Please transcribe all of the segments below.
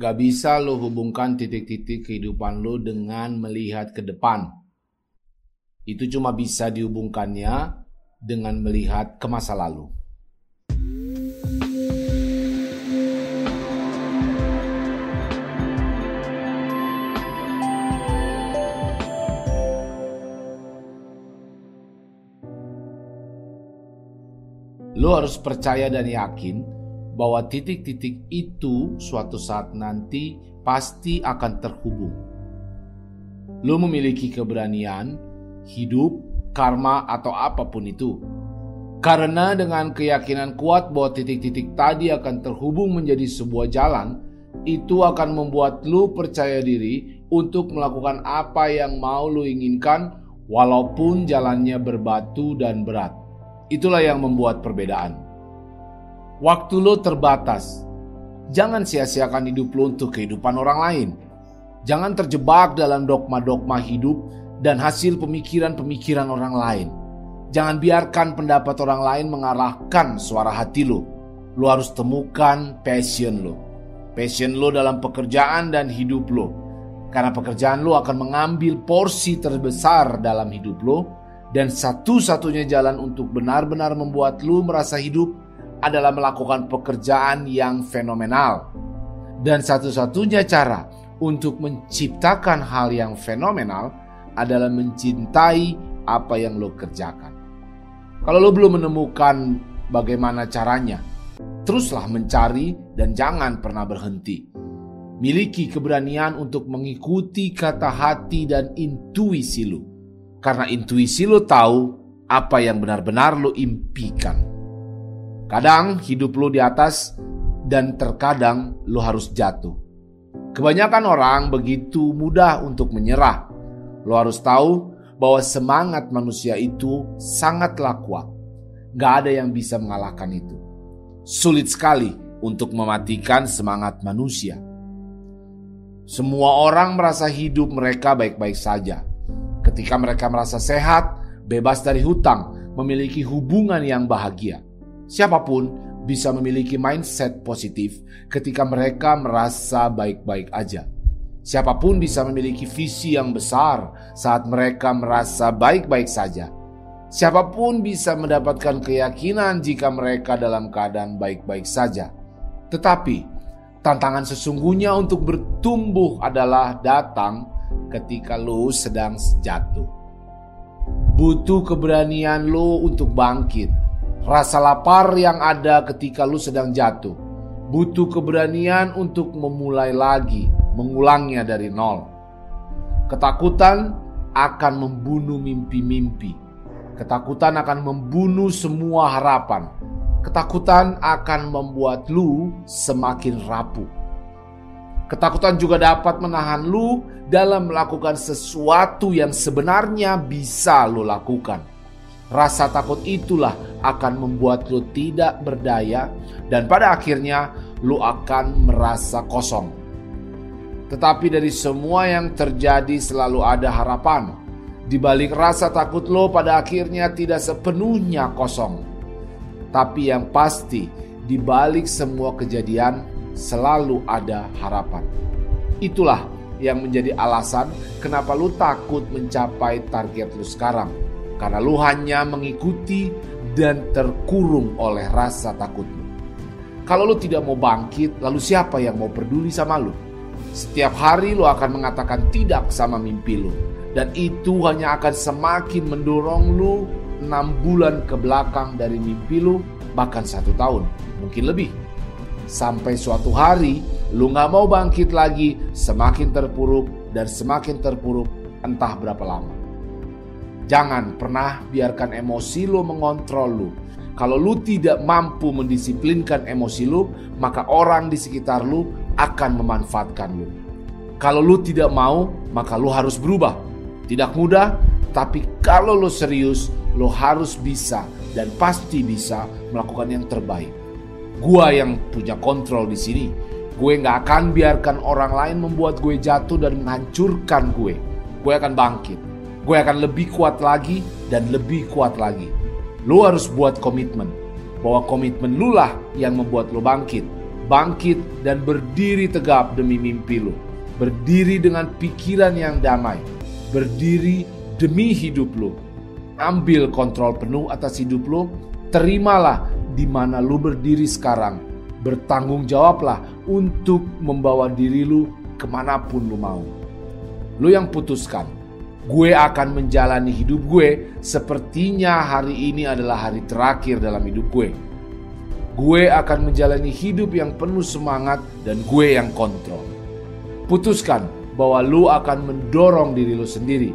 Gak bisa lo hubungkan titik-titik kehidupan lo dengan melihat ke depan. Itu cuma bisa dihubungkannya dengan melihat ke masa lalu. Lo harus percaya dan yakin bahwa titik-titik itu suatu saat nanti pasti akan terhubung. Lo memiliki keberanian, hidup, karma, atau apa pun itu. Karena dengan keyakinan kuat bahwa titik-titik tadi akan terhubung menjadi sebuah jalan, itu akan membuat lo percaya diri untuk melakukan apa yang mau lo inginkan walaupun jalannya berbatu dan berat. Itulah yang membuat perbedaan. Waktu lo terbatas. Jangan sia-siakan hidup lo untuk kehidupan orang lain. Jangan terjebak dalam dogma-dogma hidup dan hasil pemikiran-pemikiran orang lain. Jangan biarkan pendapat orang lain mengarahkan suara hati lo. Lo harus temukan passion lo. Passion lo dalam pekerjaan dan hidup lo. Karena pekerjaan lo akan mengambil porsi terbesar dalam hidup lo dan satu-satunya jalan untuk benar-benar membuat lu merasa hidup adalah melakukan pekerjaan yang fenomenal. Dan satu-satunya cara untuk menciptakan hal yang fenomenal adalah mencintai apa yang lo kerjakan. Kalau lo belum menemukan bagaimana caranya, teruslah mencari dan jangan pernah berhenti. Miliki keberanian untuk mengikuti kata hati dan intuisi lo karena intuisi lo tahu apa yang benar-benar lo impikan. Kadang hidup lo di atas dan terkadang lo harus jatuh. Kebanyakan orang begitu mudah untuk menyerah. Lo harus tahu bahwa semangat manusia itu sangatlah kuat. Gak ada yang bisa mengalahkan itu. Sulit sekali untuk mematikan semangat manusia. Semua orang merasa hidup mereka baik-baik saja ketika mereka merasa sehat, bebas dari hutang, memiliki hubungan yang bahagia. Siapa pun bisa memiliki mindset positif ketika mereka merasa baik-baik aja. Siapa pun bisa memiliki visi yang besar saat mereka merasa baik-baik saja. Siapa pun bisa mendapatkan keyakinan jika mereka dalam keadaan baik-baik saja. Tetapi tantangan sesungguhnya untuk bertumbuh adalah datang ketika lo sedang jatuh. Butuh keberanian lo untuk bangkit. Rasa lapar yang ada ketika lo sedang jatuh. Butuh keberanian untuk memulai lagi, mengulangnya dari nol. Ketakutan akan membunuh mimpi-mimpi. Ketakutan akan membunuh semua harapan. Ketakutan akan membuat lu semakin rapuh. Ketakutan juga dapat menahan lu dalam melakukan sesuatu yang sebenarnya bisa lu lakukan. Rasa takut itulah akan membuat lu tidak berdaya dan pada akhirnya lu akan merasa kosong. Tetapi dari semua yang terjadi selalu ada harapan. Di balik rasa takut lo pada akhirnya tidak sepenuhnya kosong. Tapi yang pasti di balik semua kejadian selalu ada harapan. Itulah yang menjadi alasan kenapa lu takut mencapai target lu sekarang. Karena lu hanya mengikuti dan terkurung oleh rasa takut lu. Kalau lu tidak mau bangkit, lalu siapa yang mau peduli sama lu? Setiap hari lu akan mengatakan tidak sama mimpi lu. Dan itu hanya akan semakin mendorong lu 6 bulan ke belakang dari mimpi lu, bahkan satu tahun, mungkin lebih. Sampai suatu hari lu gak mau bangkit lagi semakin terpuruk dan semakin terpuruk entah berapa lama. Jangan pernah biarkan emosi lu mengontrol lu. Kalau lu tidak mampu mendisiplinkan emosi lu, maka orang di sekitar lu akan memanfaatkan lu. Kalau lu tidak mau, maka lu harus berubah. Tidak mudah, tapi kalau lu serius, lu harus bisa dan pasti bisa melakukan yang terbaik. Gua yang punya kontrol di sini. Gue nggak akan biarkan orang lain membuat gue jatuh dan menghancurkan gue. Gue akan bangkit. Gue akan lebih kuat lagi dan lebih kuat lagi. Lu harus buat komitmen bahwa komitmen lu lah yang membuat lu bangkit. Bangkit dan berdiri tegap demi mimpi lu berdiri dengan pikiran yang damai, berdiri demi hidup lo. Ambil kontrol penuh atas hidup lo, terimalah di mana lo berdiri sekarang. Bertanggung jawablah untuk membawa diri lo ke mana pun lo mau. Lo yang putuskan, gue akan menjalani hidup gue sepertinya hari ini adalah hari terakhir dalam hidup gue. Gue akan menjalani hidup yang penuh semangat dan gue yang kontrol. Putuskan bahwa lu akan mendorong diri lu sendiri.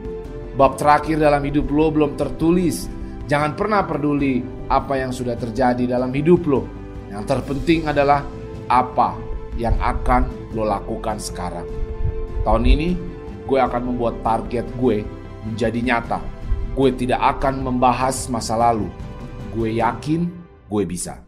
Bab terakhir dalam hidup lu belum tertulis. Jangan pernah peduli apa yang sudah terjadi dalam hidup lu. Yang terpenting adalah apa yang akan lo lakukan sekarang. Tahun ini gue akan membuat target gue menjadi nyata. Gue tidak akan membahas masa lalu. Gue yakin gue bisa.